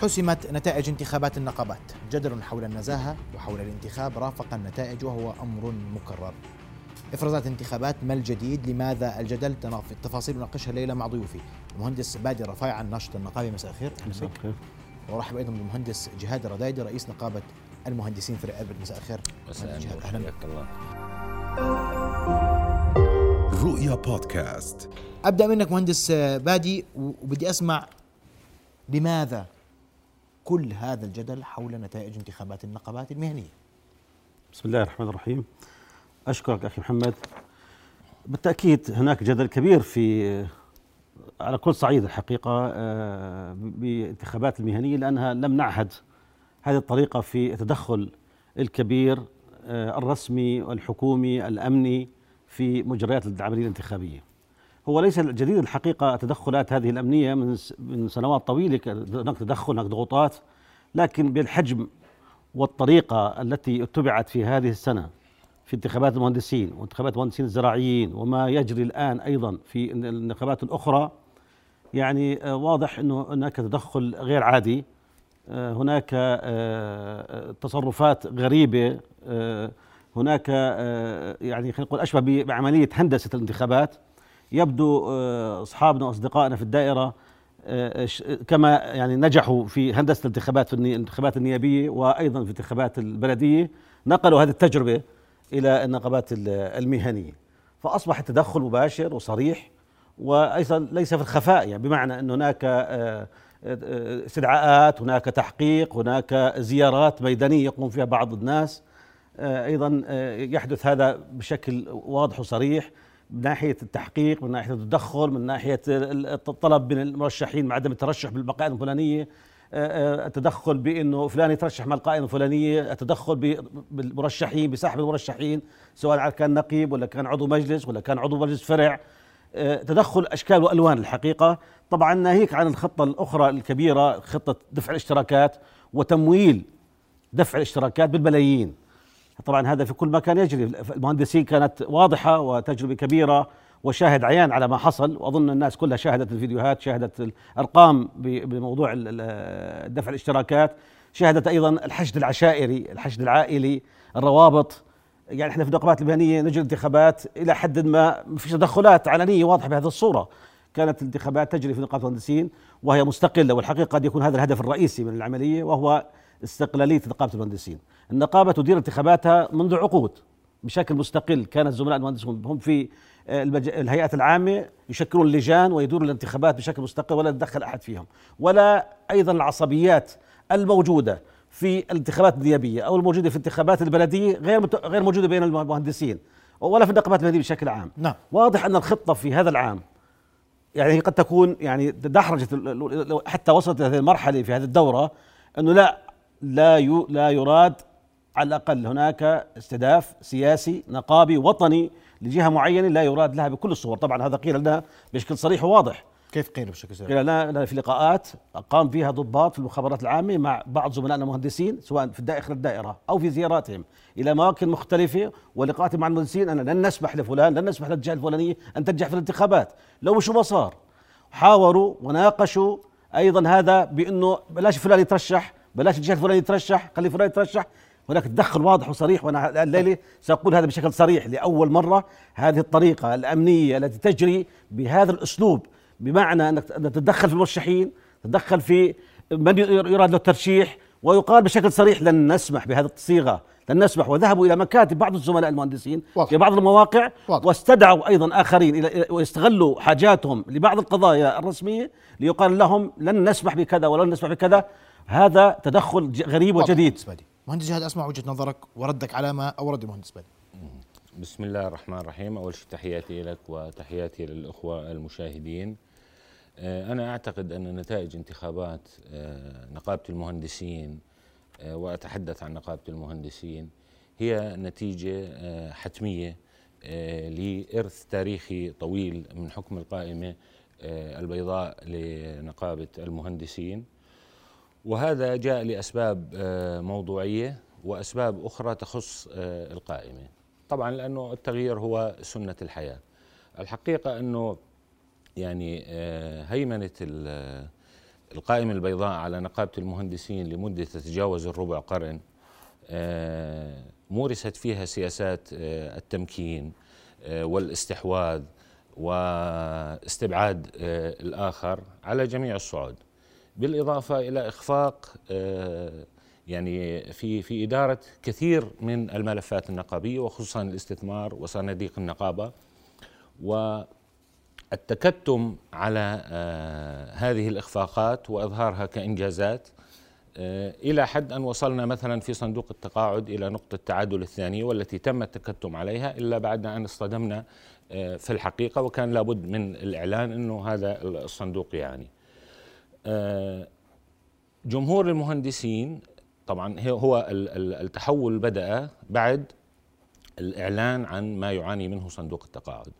حسمت نتائج انتخابات النقابات. جدل حول النزاهة وحول الانتخاب رافق النتائج وهو أمر مكرر. إفرازات انتخابات ما الجديد؟ لماذا الجدل؟ التفاصيل نناقشها الليلة مع ضيوفي. المهندس بادي رفايع الناشط النقابي مساء الخير. مساء الخير. ورحب أيضا بالمهندس جهاد الردايدي رئيس نقابة المهندسين في الأربد مساء الخير. مساء أهلا. بك الله. رؤيا بودكاست. أبدأ منك مهندس بادي وبدي أسمع لماذا كل هذا الجدل حول نتائج انتخابات النقابات المهنية. بسم الله الرحمن الرحيم. أشكرك أخي محمد. بالتأكيد هناك جدل كبير في على كل صعيد الحقيقة آه، بانتخابات المهنية لأنها لم نعهد هذه الطريقة في التدخل الكبير آه، الرسمي والحكومي الأمني في مجريات العملية الانتخابية. هو ليس الجديد الحقيقة التدخلات هذه الأمنية من من سنوات طويلة هناك تدخل هناك ضغوطات لكن بالحجم والطريقة التي اتبعت في هذه السنة في انتخابات المهندسين وانتخابات المهندسين الزراعيين وما يجري الآن أيضا في الانتخابات الأخرى يعني آه، واضح إنه هناك تدخل غير عادي. آه، هناك آه، تصرفات غريبة. هناك يعني خلينا نقول أشبه بعملية هندسة الانتخابات. يبدو آه، أصحابنا وأصدقائنا في الدائرة آه، كما يعني نجحوا في هندسة الانتخابات في الانتخابات النيابية وأيضا في الانتخابات البلدية نقلوا هذه التجربة إلى النقابات المهنية. فأصبح التدخل مباشر وصريح وأيضا ليس في الخفاء يعني بمعنى أن هناك آه، استدعاءات هناك تحقيق هناك زيارات ميدانية يقوم فيها بعض الناس. أيضا يحدث هذا بشكل واضح وصريح. من ناحية التحقيق من ناحية التدخل من ناحية الطلب من المرشحين مع عدم الترشح بالمقاعد الفلانية. آه، آه، التدخل بإنه فلان يترشح مع القائمة الفلانية، التدخل بالمرشحين بسحب المرشحين سواء كان نقيب ولا كان عضو مجلس ولا كان عضو مجلس فرع. آه، تدخل أشكال وألوان الحقيقة، طبعا ناهيك عن الخطة الأخرى الكبيرة خطة دفع الاشتراكات وتمويل دفع الاشتراكات بالملايين. طبعا هذا في كل مكان يجري. المهندسين كانت واضحة وتجربة كبيرة وشاهد عيان على ما حصل. وأظن الناس كلها شاهدت الفيديوهات شاهدت الأرقام بموضوع دفع الاشتراكات شاهدت أيضا الحشد العشائري الحشد العائلي الروابط. يعني إحنا في النقابات المهنيه نجري انتخابات إلى حد ما ما فيش تدخلات علنية واضحة بهذه الصورة. كانت الانتخابات تجري في نقابه المهندسين وهي مستقلة والحقيقة قد يكون هذا الهدف الرئيسي من العملية وهو استقلالية نقابة المهندسين. النقابة تدير انتخاباتها منذ عقود بشكل مستقل. كان الزملاء المهندسون هم في آه، الهيئات العامة يشكلون اللجان ويدوروا الانتخابات بشكل مستقل ولا يتدخل أحد فيهم. ولا أيضا العصبيات الموجودة في الانتخابات النيابية أو الموجودة في الانتخابات البلدية غير غير موجودة بين المهندسين ولا في النقابات المهنية بشكل عام. نعم. واضح أن الخطة في هذا العام يعني قد تكون يعني دحرجت حتى وصلت هذه المرحلة في هذه الدورة أنه لا لا لا يراد على الأقل هناك استهداف سياسي نقابي وطني لجهة معينة لا يراد لها بكل الصور. طبعا هذا قيل لنا بشكل صريح وواضح. كيف قيل بشكل صريح؟ قيل لنا في لقاءات قام فيها ضباط في المخابرات العامة مع بعض زملائنا المهندسين سواء في داخل الدائرة أو في زياراتهم إلى أماكن مختلفة ولقاءاتهم مع المهندسين. أن لن نسمح لفلان لن نسمح للجهة الفلانية أن تنجح في الانتخابات. لو شو ما صار حاوروا وناقشوا أيضا هذا بأنه بلاش فلان يترشح بلاش الجهة الفلانية يترشح خلي فلان يترشح هناك تدخل واضح وصريح وأنا الليلة سأقول هذا بشكل صريح لأول مرة هذه الطريقة الأمنية التي تجري بهذا الأسلوب بمعنى أنك تتدخل في المرشحين تتدخل في من يراد له الترشيح ويقال بشكل صريح لن نسمح بهذه الصيغة لن نسمح وذهبوا إلى مكاتب بعض الزملاء المهندسين واضح. في بعض المواقع واضح. واستدعوا أيضا آخرين إلى ويستغلوا حاجاتهم لبعض القضايا الرسمية ليقال لهم لن نسمح بكذا ولن نسمح بكذا هذا تدخل غريب وجديد. مهندس جهاد أسمع وجهة نظرك وردك على ما اورد المهندس بدر بسم الله الرحمن الرحيم. أول شيء تحياتي لك وتحياتي للإخوة المشاهدين. آه، أنا أعتقد أن نتائج انتخابات آه، نقابة المهندسين آه، وأتحدث عن نقابة المهندسين هي نتيجة حتمية لإرث تاريخي طويل من حكم القائمة البيضاء لنقابة المهندسين. وهذا جاء لأسباب آه، موضوعية وأسباب أخرى تخص آه، القائمه طبعا لأنه التغيير هو سنة الحياة. الحقيقة أنه يعني آه، هيمنة القائمة البيضاء على نقابة المهندسين لمدة تتجاوز الربع قرن مورست فيها سياسات التمكين والاستحواذ واستبعاد الآخر على جميع الصعود. بالإضافة إلى إخفاق يعني في في إدارة كثير من الملفات النقابية وخصوصا الاستثمار وصناديق النقابة. والتكتم على آه، هذه الإخفاقات وإظهارها كإنجازات آه، إلى حد أن وصلنا مثلا في صندوق التقاعد إلى نقطة التعادل الثانية والتي تم التكتم عليها إلا بعد أن اصطدمنا آه، في الحقيقة وكان لابد من الإعلان أنه هذا الصندوق يعني. جمهور المهندسين طبعا هو التحول بدأ بعد الإعلان عن ما يعاني منه صندوق التقاعد.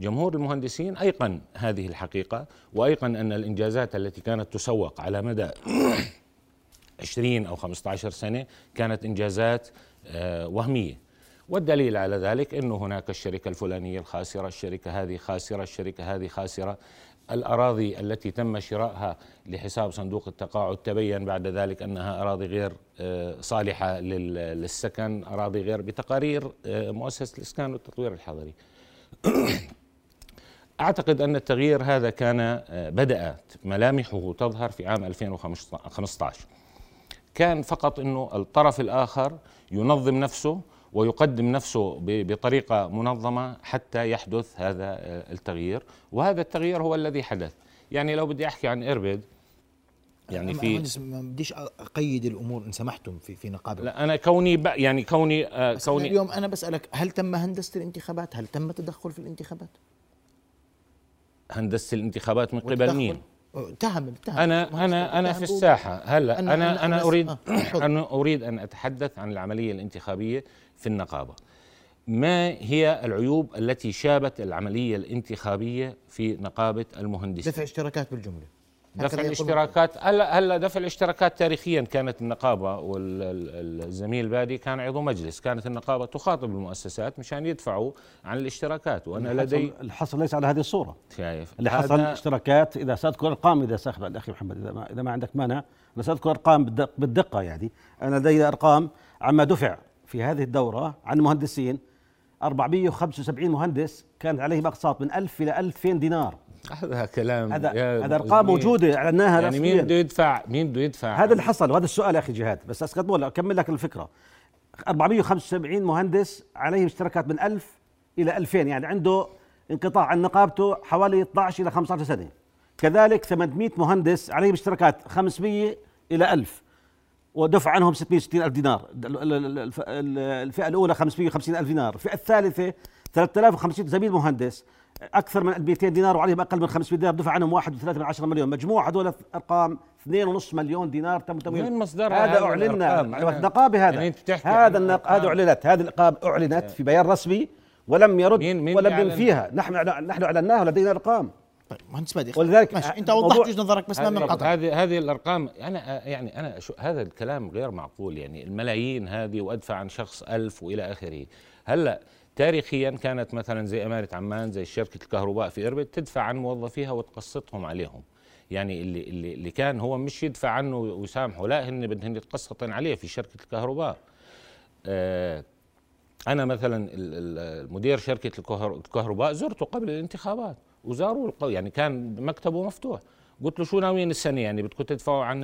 جمهور المهندسين أيقن هذه الحقيقة وأيقن أن الإنجازات التي كانت تسوق على مدى 20 أو 15 سنة كانت إنجازات آه، وهمية. والدليل على ذلك أنه هناك الشركة الفلانية الخاسرة الشركة هذه خاسرة الشركة هذه خاسرة. الأراضي التي تم شرائها لحساب صندوق التقاعد تبين بعد ذلك أنها أراضي غير آه، صالحة للسكن أراضي غير بتقارير آه، مؤسسة الإسكان والتطوير الحضري. أعتقد أن التغيير هذا كان آه، بدأت ملامحه تظهر في عام 2015 كان فقط أنه الطرف الآخر ينظم نفسه ويقدم نفسه بطريقة منظمة حتى يحدث هذا التغيير وهذا التغيير هو الذي حدث يعني لو بدي أحكي عن اربد يعني في ما بديش أقيد الأمور إن سمحتم في في نقابة لا أنا كوني يعني كوني آه كوني أنا اليوم أنا بسألك هل تم هندسة الانتخابات؟ هل تم التدخل في الانتخابات؟ هندسة الانتخابات من قبل مين؟ اتهم اتهم أنا أنا أنا في الساحة هلا أنا أنا, أنا اريد آه. أنا أريد أن أتحدث عن العملية الانتخابية في النقابة. ما هي العيوب التي شابت العملية الانتخابية في نقابة المهندسين؟ دفع اشتراكات بالجملة. دفع الاشتراكات. هلا هلا دفع الاشتراكات تاريخيا كانت النقابة والزميل بادي كان عضو مجلس. كانت النقابة تخاطب المؤسسات مشان يدفعوا عن الاشتراكات. وأنا لدي الحصر ليس على هذه الصورة. شايف. اللي حصل الاشتراكات إذا سأذكر ارقام إذا سأخذ الاخي محمد إذا ما إذا ما عندك مانع أنا سأذكر ارقام بالدقة يعني. أنا لدي أرقام عما دفع في هذه الدورة عن مهندسين. 475 مهندس كانت عليهم اقساط من 1000 إلى 2000 دينار. هذا كلام هذا هذا أرقام موجودة أعلناها يعني مين بده يدفع مين بده يدفع؟ هذا اللي حصل وهذا السؤال يا أخي جهاد. بس أسكت أكمل لك الفكرة. 475 مهندس عليهم اشتراكات من 1000 إلى 2000 يعني عنده انقطاع عن نقابته حوالي 12 إلى 15 سنة. كذلك 800 مهندس عليهم اشتراكات 500 إلى 1000 ودفع عنهم 660 ألف دينار. الفئة الأولى 550 ألف دينار. الفئة الثالثة 3050 زميل مهندس. أكثر من 200 دينار وعليهم أقل من 500 دينار. دفع عنهم 1.3 مليون. مجموع هذول ارقام 2.5 مليون دينار تم تمويل. وين مصدر هذا اعلنا النقابه هذا. يعني هذا النق... هذا أعلنت. هذه النقابه أعلنت في بيان رسمي ولم يرد مين مين ولم ينفيها. نحن نحن اعلناها ولدينا أرقام. طيب مهندس بادي ولذلك ماشي. انت وضحت وجهه نظرك بس ما قطع. هذه هذه الأرقام أنا يعني أنا شو هذا الكلام غير معقول يعني الملايين هذه وأدفع عن شخص ألف وإلى آخره. هلأ تاريخيا كانت مثلا زي إمارة عمان زي شركة الكهرباء في إربد تدفع عن موظفيها وتقسطهم عليهم. يعني اللي اللي اللي كان هو مش يدفع عنه ويسامحه لا هن بدهن يتقسطن عليه في شركة الكهرباء. آه أنا مثلا المدير شركة الكهرباء زرته قبل الانتخابات. وزاروا يعني كان مكتبه مفتوح. قلت له شو ناويين السنة؟ يعني بدكم تدفعوا عن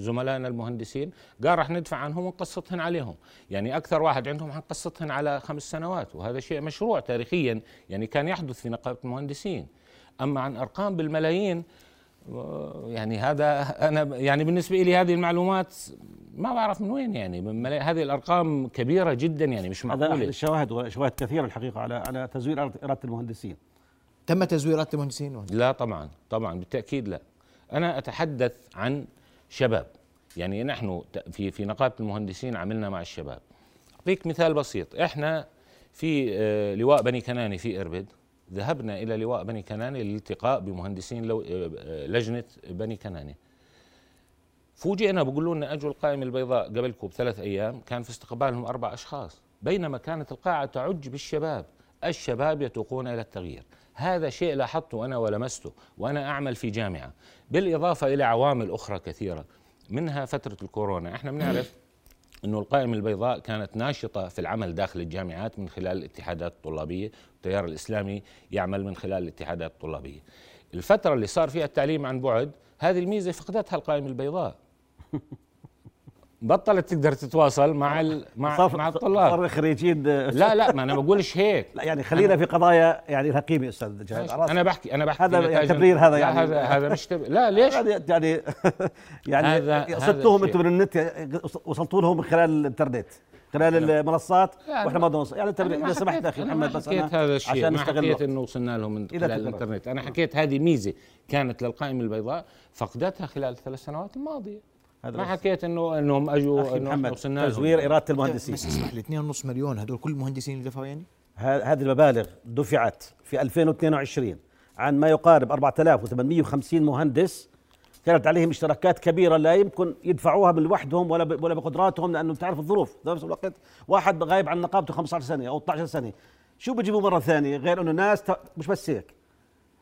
زملائنا المهندسين؟ قال رح ندفع عنهم ونقسطهن عليهم. يعني أكثر واحد عندهم حنقسطهن على خمس سنوات وهذا شيء مشروع تاريخيا يعني كان يحدث في نقابة المهندسين. أما عن أرقام بالملايين يعني هذا أنا يعني بالنسبة لي هذه المعلومات ما بعرف من وين يعني من هذه الأرقام كبيرة جدا يعني مش معقولة. هذا الشواهد وشواهد كثيرة الحقيقة على على تزوير إرادة المهندسين. تم تزويرات المهندسين لا طبعا طبعا بالتأكيد لا. أنا أتحدث عن شباب. يعني نحن في في نقابة المهندسين عملنا مع الشباب. أعطيك مثال بسيط. إحنا في آه، لواء بني كناني في إربد. ذهبنا إلى لواء بني كناني للالتقاء بمهندسين آه، آه، لجنة بني كناني. فوجئنا بيقولوا لنا أجوا القائمه البيضاء قبلكم بثلاث أيام كان في استقبالهم أربع أشخاص. بينما كانت القاعة تعج بالشباب. الشباب يتوقون إلى التغيير. هذا شيء لاحظته أنا ولمسته وأنا أعمل في جامعة بالإضافة إلى عوامل أخرى كثيرة منها فترة الكورونا إحنا بنعرف إنه القائمة البيضاء كانت ناشطة في العمل داخل الجامعات من خلال الاتحادات الطلابية، التيار الإسلامي يعمل من خلال الاتحادات الطلابية. الفترة اللي صار فيها التعليم عن بعد هذه الميزة فقدتها القائمة البيضاء. بطلت تقدر تتواصل مع مع مع الطلاب. صار خريجين. لا لا ما أنا بقولش هيك. لا يعني خلينا في قضايا يعني لها قيمه أستاذ جهاد أنا بحكي أنا بحكي هذا يعني تبرير هذا يعني. هذا هذا مش تب... لا ليش؟ يعني يعني قصدتهم أنتم من النت وصلتوا لهم من خلال الانترنت خلال المنصات يعني وإحنا ما نوصل يعني تبرير إذا سمحت أخي محمد بس حكيت هذا الشيء. عشان ما حكيت إنه وصلنا لهم من خلال الانترنت. أنا حكيت هذه ميزة كانت للقائمه البيضاء فقدتها خلال الثلاث سنوات الماضية. ما حكيت انه إنهم اجوا انه وصلنا تزوير إرادة المهندسين. بس اسمح لي 2.5 مليون هذول كل المهندسين اللي دفعوا يعني؟ هذه المبالغ دفعت في 2022 عن ما يقارب 4850 مهندس. كانت عليهم اشتراكات كبيرة لا يمكن يدفعوها من لوحدهم ولا ولا بقدراتهم لأنه بتعرف الظروف. في نفس الوقت واحد غايب عن نقابته 15 سنة أو 12 سنة. شو بيجيبوا مرة ثانية غير أنه ناس مش بس هيك؟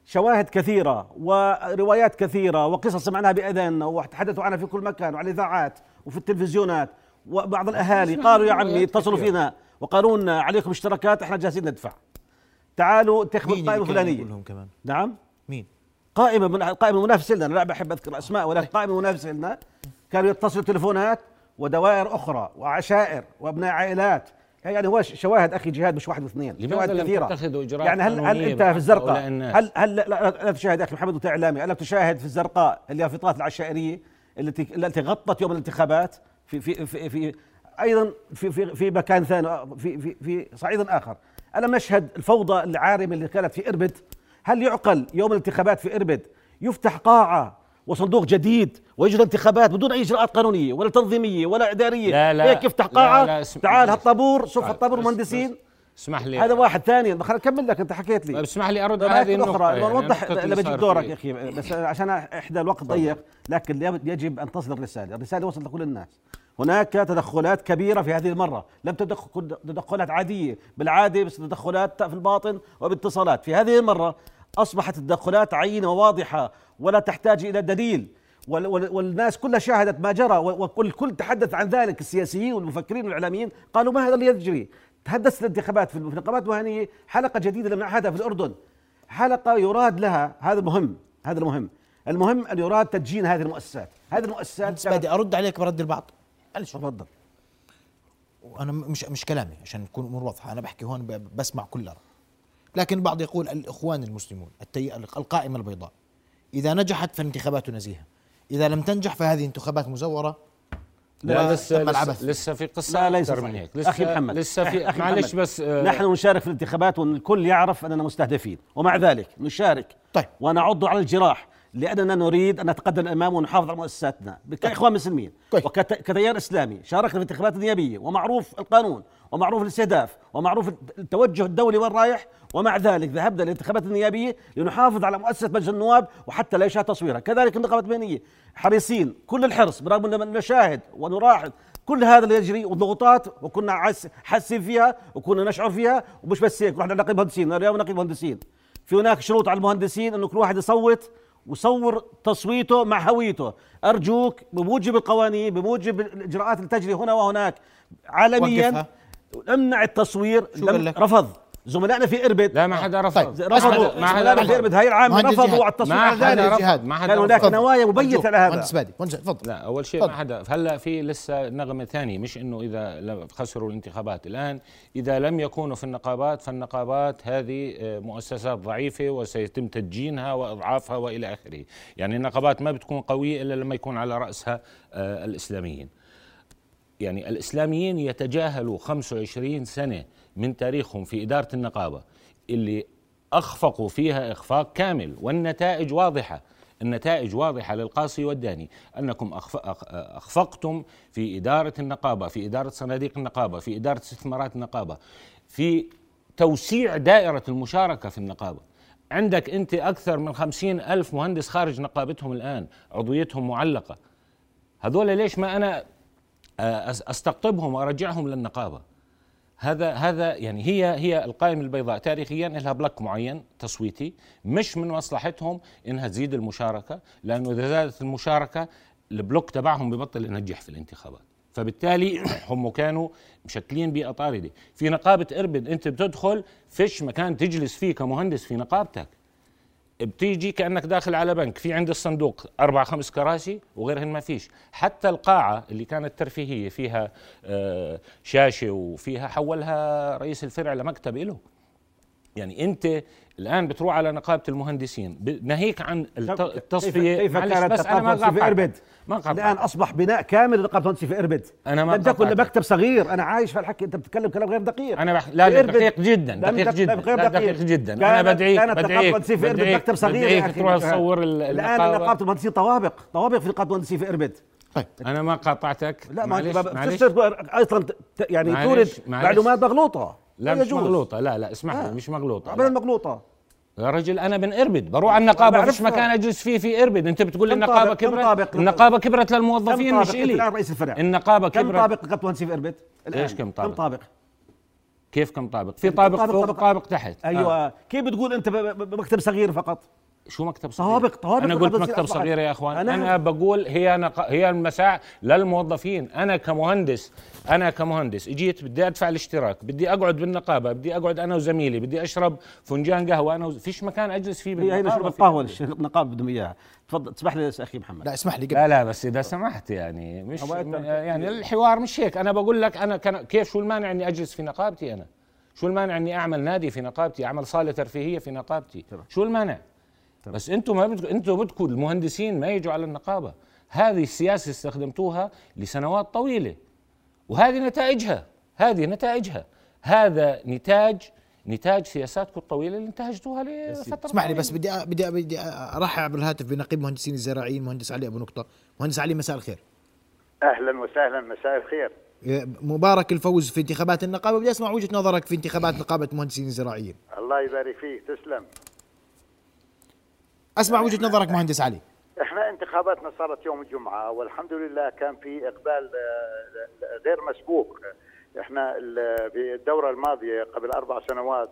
شواهد كثيرة وروايات كثيرة وقصص سمعناها بأذاننا وتحدثوا عنها في كل مكان وعلى الإذاعات وفي التلفزيونات وبعض الأهالي قالوا يا عمي اتصلوا فينا وقالوا لنا عليكم اشتراكات إحنا جاهزين ندفع. تعالوا انتخبوا القائمة الفلانية. كمان؟ نعم؟ مين؟ قائمة من قائمة منافسة لنا لا بحب أذكر أسماء ولكن قائمة منافسة لنا. كانوا يتصلوا تليفونات ودوائر أخرى وعشائر وأبناء عائلات. يعني هو شواهد أخي جهاد مش واحد واثنين لم كثيرة. تتخذوا إجراءات يعني هل هل أنت في الزرقاء؟ هل هل لا, لا تشاهد أخي محمد انت اعلامي الا تشاهد في الزرقاء اليافطات العشائرية التي التي غطت يوم الانتخابات في في في, في أيضا في في في مكان ثاني في في في صعيد آخر. ألم نشهد الفوضى العارمة اللي كانت في إربد؟ هل يعقل يوم الانتخابات في إربد يفتح قاعة وصندوق جديد ويجري انتخابات بدون أي إجراءات قانونية ولا تنظيمية ولا إدارية. لا لا هيك يفتح قاعه لا لا تعال هالطابور شوف هالطابور مهندسين. اسمح لي. هذا واحد ثاني. خليني اكمل لك أنت حكيت لي. اسمح لي أرد على هذه النقطة. يعني وضح أنا بجيب دورك يا أخي بس عشان إحدى الوقت ضيق لكن يجب أن تصل الرسالة. الرسالة وصلت لكل الناس. هناك تدخلات كبيرة في هذه المرة. لم تكن تدخلات عادية. بالعادة بس تدخلات في الباطن وباتصالات. في هذه المرة أصبحت التدخلات عينة وواضحة ولا تحتاج إلى دليل. والناس كلها شاهدت ما جرى والكل تحدث عن ذلك السياسيين والمفكرين والإعلاميين قالوا ما هذا اللي يجري؟ تحدثت الانتخابات في النقابات المهنيه حلقة جديدة لم نعهدها في الأردن. حلقة يراد لها هذا مهم هذا المهم. المهم أن يراد تدجين هذه المؤسسات. هذه المؤسسات بدي أرد عليك برد البعض. معلش تفضل. وأنا مش مش كلامي عشان نكون امور واضحة. أنا بحكي هون بسمع كل رأي لكن البعض يقول الإخوان المسلمون القائمة البيضاء إذا نجحت فانتخابات نزيهة إذا لم تنجح فهذه انتخابات مزورة لا لسه لسه, لسه في قصة لا ليس من هيك. لسه أخي محمد لسه في معلش بس آه نحن نشارك في الانتخابات والكل يعرف أننا مستهدفين ومع ذلك نشارك طيب. ونعض على الجراح. لأننا نريد أن نتقدم الإمام ونحافظ على مؤسساتنا. كاخوان مسلمين طيب. وكتيار إسلامي شاركنا في الانتخابات النيابية ومعروف القانون ومعروف الاستهداف ومعروف التوجه الدولي وين رايح ومع ذلك ذهبنا للانتخابات النيابية لنحافظ على مؤسسة مجلس النواب وحتى لا يشاهد تصويرها. كذلك النقابات المهنية حريصين كل الحرص برغم أن نشاهد ونراهن كل هذا اللي يجري وضغوطات وكنا حاسين فيها وكنا نشعر فيها ومش بس هيك رحنا نقيب مهندسين اليوم نقيب مهندسين. في هناك شروط على المهندسين إنه كل واحد يصوت وصور تصويته مع هويته. أرجوك بموجب القوانين بموجب الإجراءات اللي تجري هنا وهناك عالميا امنع التصوير. رفض. زملائنا في إربد. لا ما حدا رفض. طيب. رفضوا. ما حدا رفض في إربد هاي العام رفضوا على التصوير ما حدا رفض. ما حدا كان هناك نوايا مبيتة على هذا مهندس بادي تفضل. لا أول شيء ما حدا. هلا في لسه نغمة ثانية مش إنه إذا خسروا الانتخابات. الآن إذا لم يكونوا في النقابات فالنقابات هذه آه، مؤسسات ضعيفة وسيتم تدجينها وإضعافها وإلى آخره. يعني النقابات ما بتكون قوية إلا لما يكون على رأسها آه، الإسلاميين. يعني الإسلاميين يتجاهلوا 25 سنة من تاريخهم في إدارة النقابة اللي أخفقوا فيها إخفاق كامل والنتائج واضحة. النتائج واضحة للقاصي والداني أنكم أخفقتم في إدارة النقابة في إدارة صناديق النقابة في إدارة استثمارات النقابة في توسيع دائرة المشاركة في النقابة. عندك أنت أكثر من خمسين ألف مهندس خارج نقابتهم الآن عضويتهم معلقة. هذول ليش ما أنا أستقطبهم وأرجعهم للنقابة؟ هذا هذا يعني هي هي القائمة البيضاء تاريخيا لها بلوك معين تصويتي مش من مصلحتهم إنها تزيد المشاركة لأنه إذا زادت المشاركة البلوك تبعهم ببطل ينجح في الانتخابات. فبالتالي هم كانوا مشكلين بيئه طارده في نقابة اربد أنت بتدخل فيش مكان تجلس فيه كمهندس في نقابتك. بتيجي كأنك داخل على بنك في عند الصندوق أربع خمس كراسي وغيرهن ما فيش. حتى القاعة اللي كانت ترفيهية فيها آه، شاشة وفيها حولها رئيس الفرع لمكتب له يعني أنت الآن بتروح على نقابة المهندسين. ناهيك عن التصفيه كيف, كيف كانت بس أنا ما في إربد؟ ما الآن أصبح بناء كامل لنقابة المهندسين في إربد. أنا ما لم تكن مكتب صغير. أنا عايش في الحكي. أنت بتتكلم كلام غير دقيق. أنا بح... لا, لا دقيق جدا دقيق جدا غير دقيق, دقيق جدا. أنا بدعيك كانت نقابة المهندسين في إربد مكتب صغير بدعيك تروح تصور الآن نقابة المهندسين طوابق. طوابق في نقابة المهندسين في إربد. طيب. أنا ما قاطعتك. لا معلش معلش. أصلا يعني تورد معلومات مغلوطة. لا مش مغلوطة. لا لا اسمح لي مش مغلوطة. ابدا مغلوطة. يا رجل أنا من إربد. بروح على النقابة فيش مكان أجلس فيه في إربد. أنت بتقول النقابة كبرت؟ النقابة كبرت للموظفين مش إلي. رئيس الفرع النقابة كبرت. كم طابق نقابه مهندسين في اربد إيش كم طابق؟ كم طابق؟ كيف كم طابق؟ في طابق فوق وطابق تحت. أيوه. آه. كيف بتقول أنت بمكتب صغير فقط؟ شو مكتب صغير؟ طوابق طوابق أنا قلت مكتب صغير يا إخوان. أنا, أنا بقول هي نق... هي المساع للموظفين. أنا كمهندس أنا كمهندس. إجيت بدي أدفع الاشتراك بدي أقعد بالنقابة بدي أقعد أنا وزميلي بدي أشرب فنجان قهوة أنا وز... فيش مكان أجلس فيه هي هي نشرب القهوه النقابه بدهم إياها. تفضل تسمح لي أخي محمد. لا اسمح لي قبل. لا لا بس إذا سمحت يعني مش يعني الحوار مش هيك. أنا بقول لك أنا كان كيف شو المانع إني أجلس في نقابتي أنا؟ شو المانع إني أعمل نادي في نقابتي أعمل صاله ترفيهيه في نقابتي؟ شو المانع؟ طبعا. بس أنتم ما بدكم أنتم بدكم المهندسين ما يجوا على النقابة. هذه السياسة استخدمتوها لسنوات طويلة. وهذه نتائجها. هذه نتائجها. هذا نتاج نتاج سياساتكم الطويلة اللي انتهجتوها لفترة اسمح لي بس بدي بدي بدي أرحب عبر الهاتف بنقيب المهندسين الزراعيين مهندس علي أبو نقطة. مهندس علي مساء الخير. أهلا وسهلا مساء الخير. مبارك الفوز في انتخابات النقابة. بدي أسمع وجهة نظرك في انتخابات نقابة المهندسين الزراعيين. الله يبارك فيك تسلم. أسمع وجهة نظرك مهندس علي. إحنا انتخاباتنا صارت يوم الجمعة والحمد لله كان في إقبال آه، غير مسبوق. إحنا في الدورة الماضية قبل أربع سنوات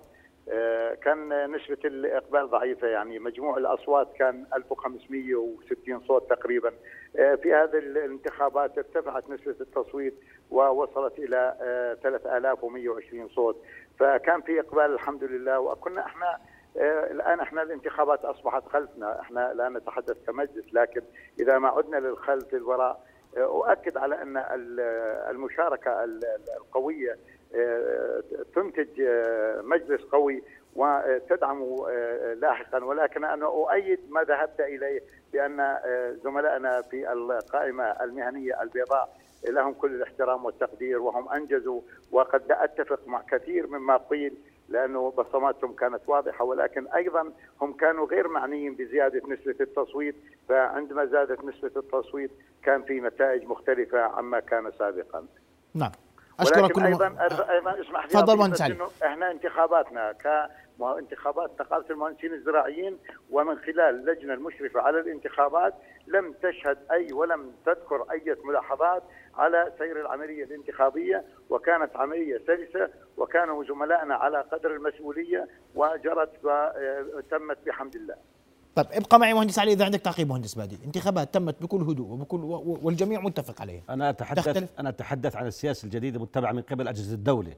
آه، كان نسبة الإقبال ضعيفة يعني مجموع الأصوات كان 1560 صوت تقريبا. آه، في هذه الانتخابات ارتفعت نسبة التصويت ووصلت إلى 3120 صوت. فكان في إقبال الحمد لله. وكنا إحنا آه، الآن إحنا الانتخابات أصبحت خلفنا. إحنا لا نتحدث كمجلس لكن إذا ما عدنا للخلف للوراء آه، أؤكد على أن المشاركة القوية آه، تنتج مجلس قوي وتدعم لاحقا. ولكن أنا أؤيد ما ذهبت إليه بأن زملائنا في القائمة المهنية البيضاء لهم كل الاحترام والتقدير وهم أنجزوا وقد أتفق مع كثير مما قيل لأنه بصماتهم كانت واضحة ولكن أيضا هم كانوا غير معنيين بزيادة نسبة التصويت فعندما زادت نسبة التصويت كان في نتائج مختلفة عما كان سابقا. نعم. أشكرك ولكن أيضا أيضا اسمح لي تفضل مهندس علي إحنا انتخاباتنا كانتخابات نقابه المهندسين الزراعيين ومن خلال اللجنة المشرفة على الانتخابات لم تشهد أي ولم تذكر أي ملاحظات على سير العملية الانتخابية وكانت عملية سلسة وكانوا زملائنا على قدر المسؤولية وجرت وتمت بحمد الله. طيب ابقى معي مهندس علي إذا عندك تعقيب مهندس بادي، انتخابات تمت بكل هدوء وبكل والجميع متفق عليها. أنا اتحدث تختلف؟ أنا أتحدث عن السياسة الجديدة المتبعه من قبل أجهزة الدولة.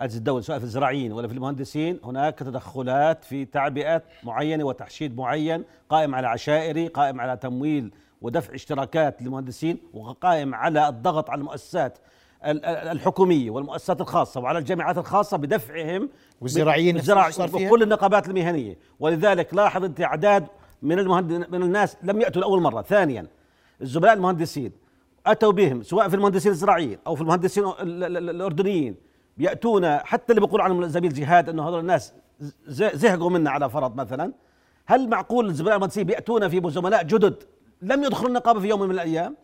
أجهزة الدولة سواء في الزراعيين ولا في المهندسين هناك تدخلات في تعبئة معينة وتحشيد معين قائم على عشائري قائم على تمويل ودفع اشتراكات للمهندسين وقائم على الضغط على المؤسسات الحكومية والمؤسسات الخاصة وعلى الجامعات الخاصة بدفعهم والزراعيين وكل النقابات المهنية. ولذلك لاحظ أنت أعداد من المهندس من الناس لم يأتوا لأول مرة. ثانيا الزملاء المهندسين أتوا بهم سواء في المهندسين الزراعيين أو في المهندسين الأردنيين يأتون حتى اللي بيقول عنهم زميل جهاد أنه هذول الناس زهقوا منا على فرض مثلا. هل معقول الزملاء المهندسين بيأتون في زملاء جدد؟ لم يدخلوا النقابة في يوم من الأيام.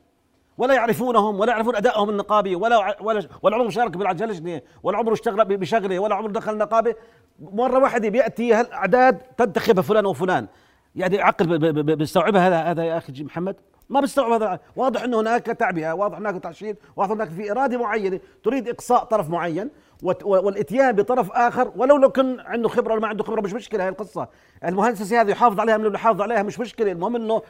ولا يعرفونهم ولا يعرفون أدائهم النقابي ولا ولا ولا عمره شارك بالعجلجنه ولا عمره اشتغل بشغله ولا عمره دخل النقابه مرة واحدة بيأتي هالاعداد تنتخب فلان وفلان. يعني عقل بيستوعبها هذا هذا يا أخي محمد. ما بيستوعب هذا. واضح إنه هناك تعبئة واضح هناك تعشير واضح هناك في إرادة معينة. تريد إقصاء طرف معين. والاتيان بطرف آخر ولو لو كان عنده خبرة ولا ما عنده خبرة مش مشكلة هاي القصة. المهندس هذا يحافظ عليها من يحافظ عليها مش مشكلة. المهم إنه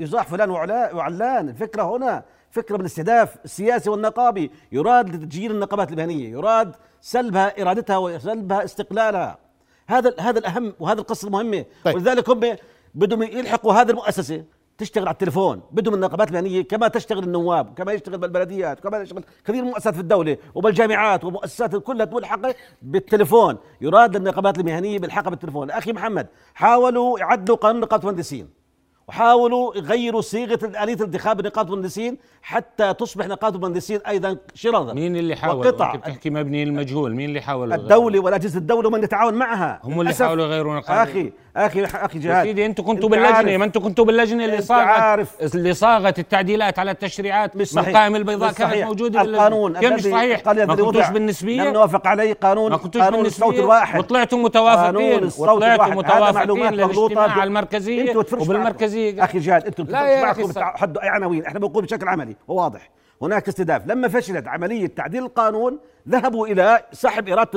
يزاح فلان وعلان. الفكرة هنا فكرة بالاستهداف السياسي والنقابي. يراد لتسجيل النقابات المهنية يراد سلبها إرادتها وسلبها استقلالها. هذا هذا الأهم وهذا القصة المهمة. طيب. ولذلك هم بدهم يلحقوا هذه المؤسسة. تشتغل على التليفون بدهم النقابات المهنية كما تشتغل النواب كما يشتغل بالبلديات كما يشتغل كثير مؤسسات في الدولة وبالجامعات ومؤسسات كلها ملحقه بالتليفون. يراد للنقابات المهنية بالحقها بالتليفون. أخي محمد حاولوا يعدلوا قانون نقابة المهندسين وحاولوا يغيروا صيغة آلية انتخاب نقابة المهندسين حتى تصبح نقابة المهندسين أيضا شرطا مين اللي حاول؟ وقطع. بتحكي مبني المجهول، مين اللي حاول؟ الدولة والأجهزة الدولة ومن يتعاون معها؟ هم اللي حاولوا يغيروا نقابة أخي أخي أخي جهاد. سيدي أنتم كنتوا باللجنة ما أنتم كنتوا باللجنة اللي صاغت اللي صاغت التعديلات على التشريعات مش صحيح القائمه البيضاء كانت موجودة القانون كيف مش صحيح. ما كنتوش بالنسبية. لم نوافق عليه قانون ما كنتوش قانون الصوت الواحد. وطلعتوا متوافقين. وطلعتوا متوافقين للاجتماع المركزية. وبالمركزيه أخي جهاد أنتم لا يا أخي حدوا اي عناوين. إحنا بنقول بشكل عملي. وواضح هناك استهداف. لما فشلت عملية تعديل القانون ذهبوا إلى سحب إرادة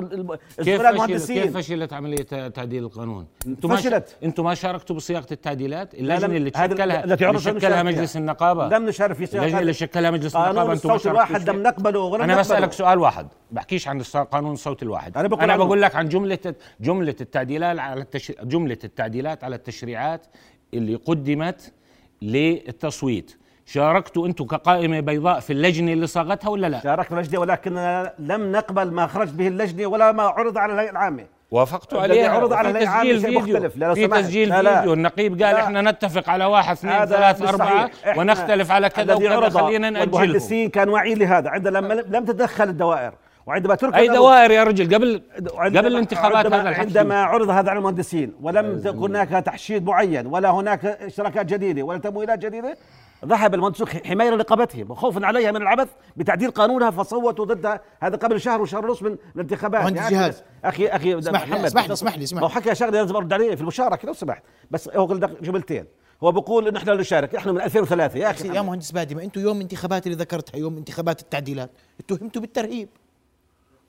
الزملاء المهندسين. كيف فشلت عملية تعديل القانون؟ أنتم فشلت. أنتم ما شاركتوا بصياغة التعديلات؟ اللجنة اللي تشكلها اللي شكلها مجلس النقابة. لم نشارك في صياغة اللجنة اللي شكلها مجلس النقابة أنتم الصوت الواحد لم نقبله ولا أنا بسألك سؤال واحد. بحكيش عن قانون الصوت الواحد. أنا بقول, أنا بقول لك عن جملة جملة التعديلات على التش... جملة التعديلات على التشريعات اللي قدمت للتصويت. شاركتوا أنتم كقائمة بيضاء في اللجنة اللي صاغتها ولا لا؟ شاركنا اللجنة ولكن لم نقبل ما خرجت به اللجنة ولا ما عرض على الهيئة العامة. وافقتوا عليه عرض على الهيئة العامة شيء مختلف لا في تسجيل لا لا. فيديو. النقيب قال لا. إحنا نتفق على واحد اثنين ثلاث أربعة. ونختلف على كذا وكذا. خلينا ناجلهم المهندسين كانوا واعيين لهذا. عندما لم لم تتدخل الدوائر. وعندما ترك أي دوائر يا رجل؟ قبل قبل الانتخابات هذا الحكي. عندما عرض هذا على المهندسين ولم تكن هناك تحشيد معين ولا هناك اشتراكات جديدة ولا تمويلات جديدة ذهب المهندسون حماية لنقابتهم وخوفا عليها من العبث بتعديل قانونها فصوتوا ضدها هذا قبل شهر وشهر ونص من الانتخابات. يعني جهاد أخي أخي اسمح لي اسمح لي اسمح لي اسمح لي. حكى شغلة لازم أرد عليه في المشاركة لو سمحت. بس هو جملتين. هو بيقول إن إحنا نشارك إحنا من 2003 يا أخي يا مهندس بادي ما أنتم يوم انتخابات اللي ذكرتها يوم انتخابات التعديلات اتهمتوا بالترهيب.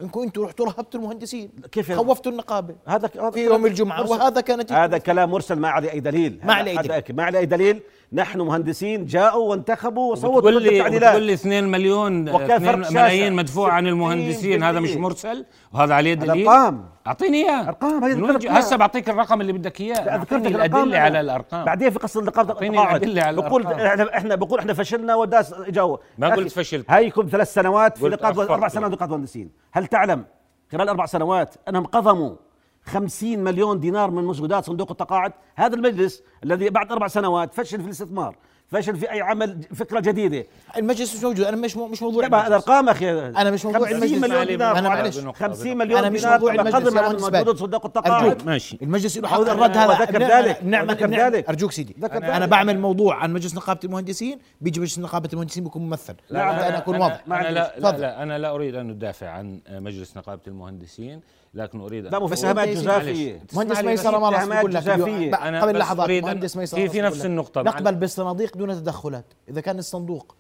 إنكم أنتم رحتوا رهبتوا المهندسين كيف؟ خوفتوا النقابة. هذا في يوم الجمعة وهذا كانت هذا كلام مرسل ما عليه أي دليل. ما عليه اي دليل ما عليه اي دليل. نحن مهندسين جاءوا وانتخبوا وصوتوا ضد التعديلات لي 2 مليون 2 ملايين مدفوع عن المهندسين. هذا مش مرسل وهذا عليه دليل. أرقام. أعطيني إياه. أرقام هسه بعطيك الرقم اللي بدك إياه. ذكرت الأدلة على الأرقام. بعدين في قصة النقابه التقاعد بقول إحنا إحنا بقول إحنا فشلنا وداس اجوا ما قلت فشلت. هيكم ثلاث سنوات في نقابه أربع سنوات نقابه مهندسين. هل تعلم؟ خلال أربع سنوات أنهم قضموا خمسين مليون دينار من مسودات صندوق التقاعد. هذا المجلس الذي بعد أربع سنوات فشل في الاستثمار فشل في أي عمل فكرة جديدة. المجلس مش موجود. أنا مش مش موضوع الأرقام أخي. أنا مش موضوع 50 مليون دينار. أنا معلش. 50 مليون أنا مش موضوع المجلس أنا موجود صندوق التقاعد. ماشي. المجلس له حق الرد هذا. ذكر ذلك نعم ذكر ذلك أرجوك. سيدي. أنا, أنا بعمل موضوع عن مجلس نقابة المهندسين. بيجي مجلس نقابة المهندسين بيكون ممثل. لا أنا أكون واضح. أنا لا, لا أنا لا أريد أن أدافع عن مجلس نقابة المهندسين. لكن أريد لا اتهامات جزافيه مهندس ميسره ما بقول لك قبل لحظات مهندس ميسره في في نفس النقطة. نقبل بالصناديق دون تدخلات. إذا كان الصندوق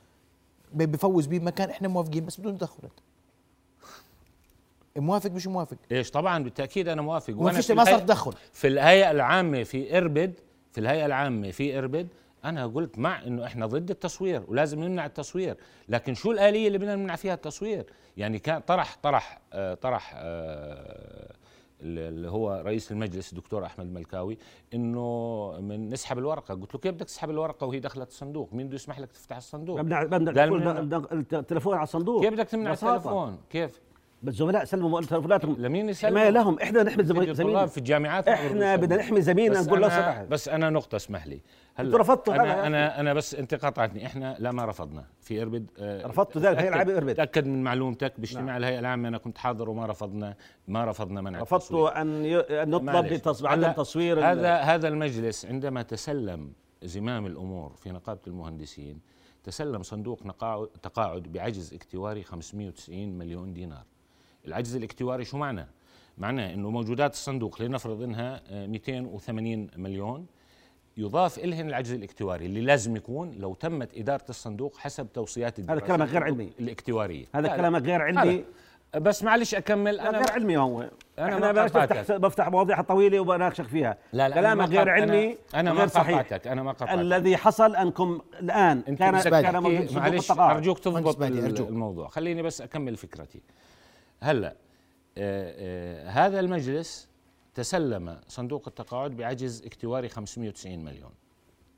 بفوز به مكان إحنا موافقين بس بدون تدخلات. موافق مش موافق؟ إيش؟ طبعا بالتأكيد أنا موافق. وأنا في ما صار تدخل. في الهيئة العامة في اربد في الهيئة العامة في إربد أنا قلت مع إنه إحنا ضد التصوير ولازم نمنع التصوير لكن شو الآلية اللي بدنا نمنع فيها التصوير؟ يعني كان طرح طرح آه طرح آه اللي هو رئيس المجلس الدكتور أحمد ملكاوي إنه من نسحب الورقة. قلت له كيف بدك تسحب الورقة وهي دخلت الصندوق؟ مين بده يسمح لك تفتح الصندوق؟ بمنع التليفون على الصندوق. كيف بدك تمنع التليفون كيف؟ الزملاء سلموا تليفوناتهم لمين يسلموا؟ حماية لهم. إحنا نحمي زميلنا. في الجامعات إحنا بدنا نحمي زميلنا نقول له سمح بس أنا نقطة اسمح لي. هلا رفضتوا أنا أنا أنا بس انت قاطعتني إحنا لا ما رفضنا. في إربد آه رفضتوا ذلك. هي العاب إربد. تأكد من معلومتك باجتماع نعم. الهيئة العامة. أنا كنت حاضر وما رفضنا ما رفضنا منع رفضتوا أن ي... أن نطلب عدم تصوير هذا هذا المجلس عندما تسلم زمام الأمور في نقابة المهندسين تسلم صندوق تقاعد بعجز اكتواري 590 مليون دينار. العجز الاكتواري شو معنى؟ معناه إنه موجودات الصندوق لنفرض إنها 280 مليون يضاف إلهن العجز الاكتواري اللي لازم يكون لو تمت إدارة الصندوق حسب توصيات هذا كلامك غير علمي. الاكتوارية. هذا لا كلامك غير علمي. بس معلش أكمل أنا غير علمي هو. أنا ما بفتح. بفتح مواضيع طويلة وبناقشك فيها. لا لا كلامك غير أنا علمي أنا ما قطعتك أنا ما قطعتك الذي حصل أنكم الآن أنت كان كان معلش أرجوك تضبط أرجوك. الموضوع. خليني بس أكمل فكرتي. هلا آه، آه، هذا المجلس تسلم صندوق التقاعد بعجز اكتواري 590 مليون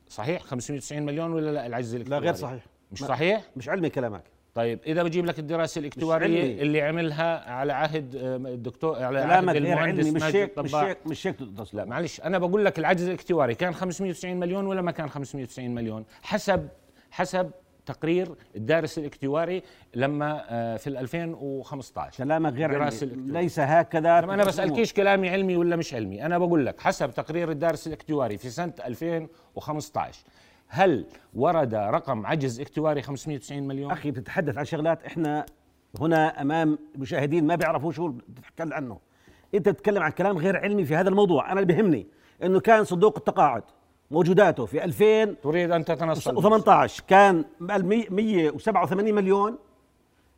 صحيح 590 مليون ولا لا العجز لا الاكتواري غير صحيح مش لا. صحيح مش علمي كلامك طيب إذا بجيب لك الدراسة الاكتوارية. اللي عملها على عهد آه، الدكتور على عهد المهندس مش هيك مش. هيك مش هيك. لا معلش أنا بقول لك العجز الاكتواري كان 590 مليون ولا ما كان 590 مليون حسب حسب تقرير الدارس الاكتواري لما آه، في ال 2015 كلامك غير علمي. ليس هكذا أنا بسالكيش كلامي علمي ولا مش علمي؟ أنا بقول لك حسب تقرير الدارس الاكتواري في سنة 2015 هل ورد رقم عجز اكتواري 590 مليون؟ أخي بتتحدث عن شغلات إحنا هنا أمام مشاهدين ما بيعرفوا شو بتتكلم عنه. أنت بتتكلم عن كلام غير علمي في هذا الموضوع. أنا اللي بيهمني إنه كان صندوق التقاعد. موجوداته في 2000 تريد أن تتنصل. و18 كان 187 مليون.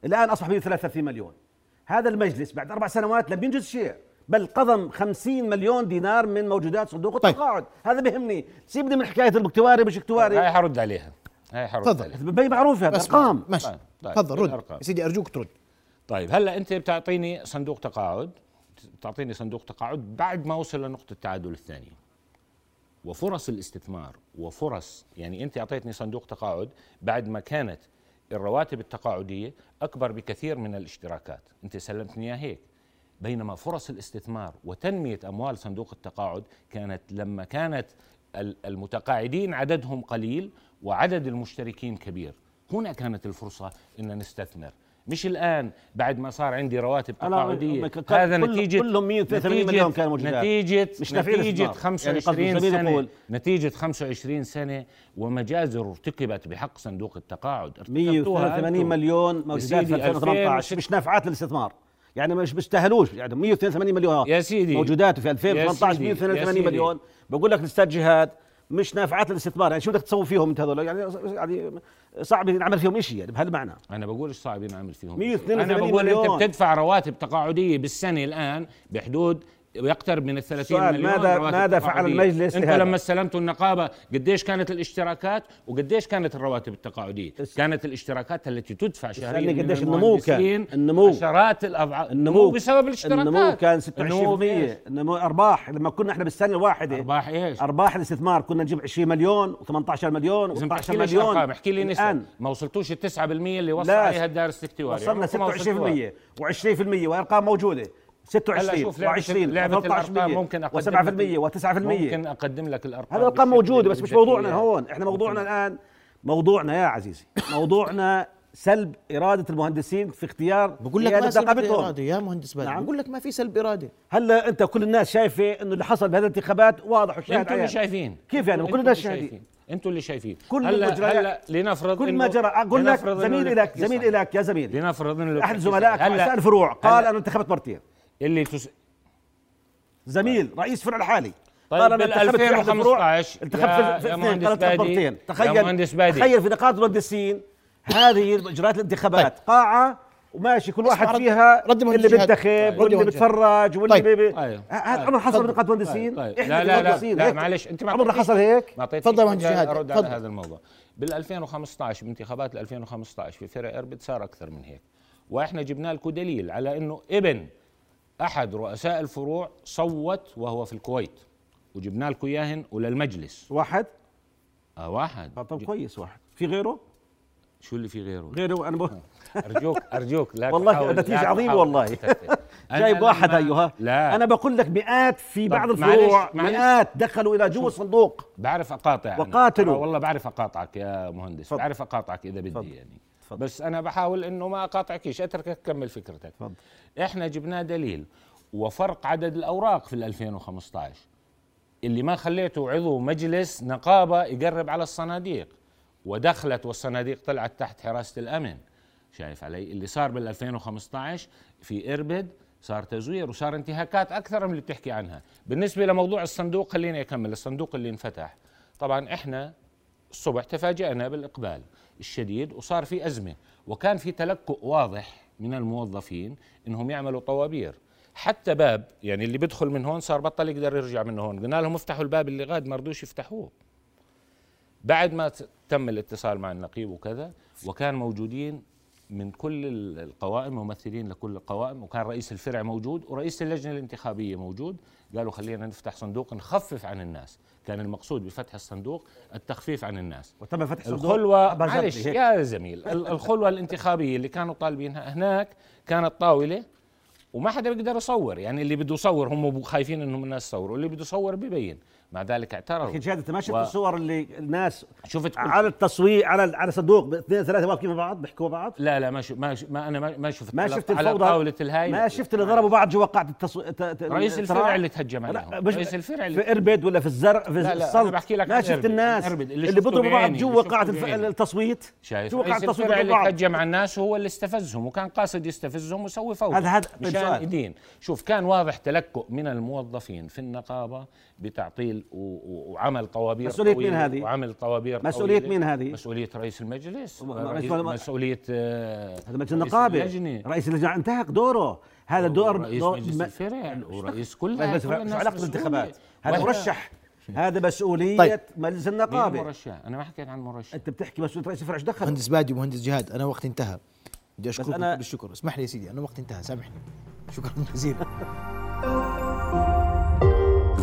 الآن أصبح 133 مليون. هذا المجلس بعد أربع سنوات لم ينجز شيء بل قضم 50 مليون دينار من موجودات صندوق طيب. التقاعد. هذا بيهمني سيبني من حكاية الاكتواري مش اكتواري هاي حرد عليها. هاي حرد تفضل. عليها. بي معروف هذا. بس أرقام. ماشي. طيب، طيب. تفضل رد. يا سيدي أرجوك ترد. طيب هلا أنت بتعطيني صندوق تقاعد بتعطيني صندوق تقاعد بعد ما وصل لنقطة التعادل الثانية. وفرص الاستثمار وفرص يعني أنت أعطيتني صندوق تقاعد بعد ما كانت الرواتب التقاعدية أكبر بكثير من الاشتراكات. أنت سلمتني إياها هيك. بينما فرص الاستثمار وتنمية أموال صندوق التقاعد كانت لما كانت ال- المتقاعدين عددهم قليل وعدد المشتركين كبير. هنا كانت الفرصة إن نستثمر. مش الآن بعد ما صار عندي رواتب تقاعدية هذا كل- نتيجه كلهم 183 نتيجة- مليون كانوا موجودات. نتيجه مش نتيجة الاستثمار. 25 يعني سنة نتيجة 25 سنة ومجازر ارتكبت بحق صندوق التقاعد ارتكبتوها 183 أنتم. مليون موجودات في سيدي، 2018 2006 مش نافعات للاستثمار يعني مش بيستاهلوش يعني 182 مليون يا سيدي. موجودات في يا 2018 سيدي. يا 182 سيدي. مليون بقول لك الاستاذ جهاد مش نافعات للاستثمار يعني شو بدك تسوي فيهم انت هذول؟ يعني يعني صعب نعمل فيهم شيء يعني بهالمعنى. أنا بقول صعب ينعمل فيهم 182 أنا بقول مليون. انت بتدفع رواتب تقاعدية بالسنة الآن بحدود يقترب من ال 30 سؤال، مليون ماذا- ماذا فعل. المجلس أنت؟ لما استلمتوا النقابة قديش كانت الاشتراكات وقديش كانت الرواتب التقاعدية كانت الاشتراكات التي تدفع شهريا قديش النمو كان؟ النمو. عشرات الاضعاف النمو بسبب الاشتراكات النمو كان النمو 26% بإيش؟ النمو أرباح لما كنا إحنا بالسنه الواحدة أرباح إيش؟ أرباح الاستثمار كنا نجيب 20 مليون و18 مليون لازم و12 تحكي لي مليون احكي لي نسب الان ما وصلتوش ال 9% اللي وصل عليها الدارس الاكتواري وصلنا عمركم ما وصلتوها. 26% و20% وارقام موجودة 26 شوف لعبة- و20 لعبة الأرقام ممكن أقدم و7% لك- و9% ممكن أقدم لك الأرقام هذه الأرقام موجودة بس مش موضوعنا. هون إحنا موضوعنا. الان موضوعنا يا عزيزي موضوعنا سلب إرادة المهندسين في اختيار بقول لك ما سلب. إرادة يا مهندس بدر نعم. بقول لك ما في سلب إرادة هلا أنت كل الناس شايفة إنه اللي حصل بهذه الانتخابات واضح وشاهد أنتوا اللي. شايفين كيف يعني؟ كل الناس. شايفين. أنتوا اللي شايفين كل هلا هلا لنفرض كل ما جرى أقول لك زميل لك زميل. لك يا زميل لنفرض أحد زملائك هلا الفروع قال أنا انتخبت مرتين اللي تس... زميل رئيس فرع الحالي طيب قال أنا بال انتخبت في أحد الفروع 2015 انتخبت في اثنين مرتين يا تخيل. تخيل في نقاط المهندسين هذه اجراءات الانتخابات قاعة وماشي كل واحد فيها رد اللي. بينتخب رد واللي بيتفرج واللي طيب. بي أيوه. هذا أيوه. عمر حصل. بنقاط مهندسين طيب. إحنا لا لا لا المهندسين. معلش أنت ما أعطيتنيش- حصل هيك تفضل يا مهندس جهاد. ارد على. هذا الموضوع بال 2015 بانتخابات ال 2015 في فرع إربد صار أكثر من هيك وإحنا جبنا لكم دليل على إنه ابن أحد رؤساء الفروع صوت وهو في الكويت. وجبنا لكم إياهن وللمجلس واحد؟ آه واحد. طب كويس واحد. في غيره؟ شو اللي في غيره؟ غيره أنا بقول ارجوك أرجوك لا والله عظيمة تحاول والله. جايب واحد أيها. لا. أنا بقول لك مئات في بعض الفروع. مئات دخلوا إلى جوا الصندوق. بعرف أقاطع أنا. وقاتلوا. والله بعرف أقاطعك يا مهندس. بعرف أقاطعك إذا بدي. يعني. تفضل. بس أنا بحاول إنه ما اقاطعكيش أتركك تكمل فكرتك. تفضل. إحنا جبنا دليل وفرق عدد الأوراق في ال 2015 اللي ما خليته عضو مجلس نقابة يقرب على الصناديق. ودخلت والصناديق طلعت تحت حراسة الأمن. شايف علي؟ اللي صار بال 2015 في إربد صار تزوير وصار انتهاكات أكثر من اللي بتحكي عنها. بالنسبة لموضوع الصندوق خليني أكمل. الصندوق اللي انفتح. طبعا إحنا الصبح تفاجأنا بالإقبال. الشديد وصار في أزمة. وكان في تلكؤ واضح من الموظفين إنهم يعملوا طوابير. حتى باب يعني اللي بيدخل من هون صار بطل يقدر يرجع من هون. قلنا لهم افتحوا الباب اللي غاد ما يفتحوه. بعد ما تم الاتصال مع النقيب وكذا وكان موجودين من كل القوائم ممثلين لكل القوائم وكان رئيس الفرع موجود ورئيس اللجنة الانتخابية موجود. قالوا خلينا نفتح صندوق نخفف عن الناس. كان المقصود بفتح الصندوق التخفيف عن الناس. وتم فتح صندوق الخلوة معلش يا زميل الخلوة الانتخابية اللي كانوا طالبينها هناك كانت طاولة وما حدا بيقدر يصور. يعني اللي بده يصور هم خايفين إنهم الناس يصوروا. اللي بده يصور ببين. مع ذلك اعترضوا. لكن شهادة أنت ما شفت و... الصور اللي الناس شفت كل... على التصوير على على صندوق اثنين ثلاثة واقفين مع بعض بيحكوا بعض؟ لا لا ما شف... ما, ش... ما أنا ما, ما شفت ما شفت على طاولة الهاي ما شفت اللي ضربوا بعض جوا قاعه التصو... ت... ت... رئيس الفرع اللي تهجم عليهم. رئيس الفرع اللي في إربد ولا في الزرع في لا لا الصلت بحكي لك ما شفت الناس اللي, اللي بيضربوا بعض جوا قاعه الف... التصويت؟ شايف جوا قاعه التصويت اللي هجم على الناس هو اللي استفزهم وكان قاصد يستفزهم ويسوي فوضى. هذا هذا مشان يدين شوف كان واضح تلكؤ من الموظفين في النقابة بتعطيل وعمل طوابير مسؤولية مين هذه؟ وعمل طوابير مسؤولية مين هذه؟ مسؤولية رئيس المجلس رئيس مسؤولية آه، هذا مجلس النقابة. رئيس اللجنة. انتهك دوره. هذا دور رئيس دور مجلس الفرع ورئيس كل بس علاقة بالانتخابات هذا مرشح. هذا مسؤولية طيب. مجلس النقابة. مرشح أنا ما حكيت عن مرشح. أنت بتحكي مسؤولية رئيس الفرع إيش دخل؟ مهندس بادي ومهندس جهاد أنا وقت انتهى. بدي أشكرك بالشكر اسمح لي يا سيدي أنا وقت انتهى سامحني. شكرا جزيلا.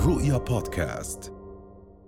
رؤيا بودكاست.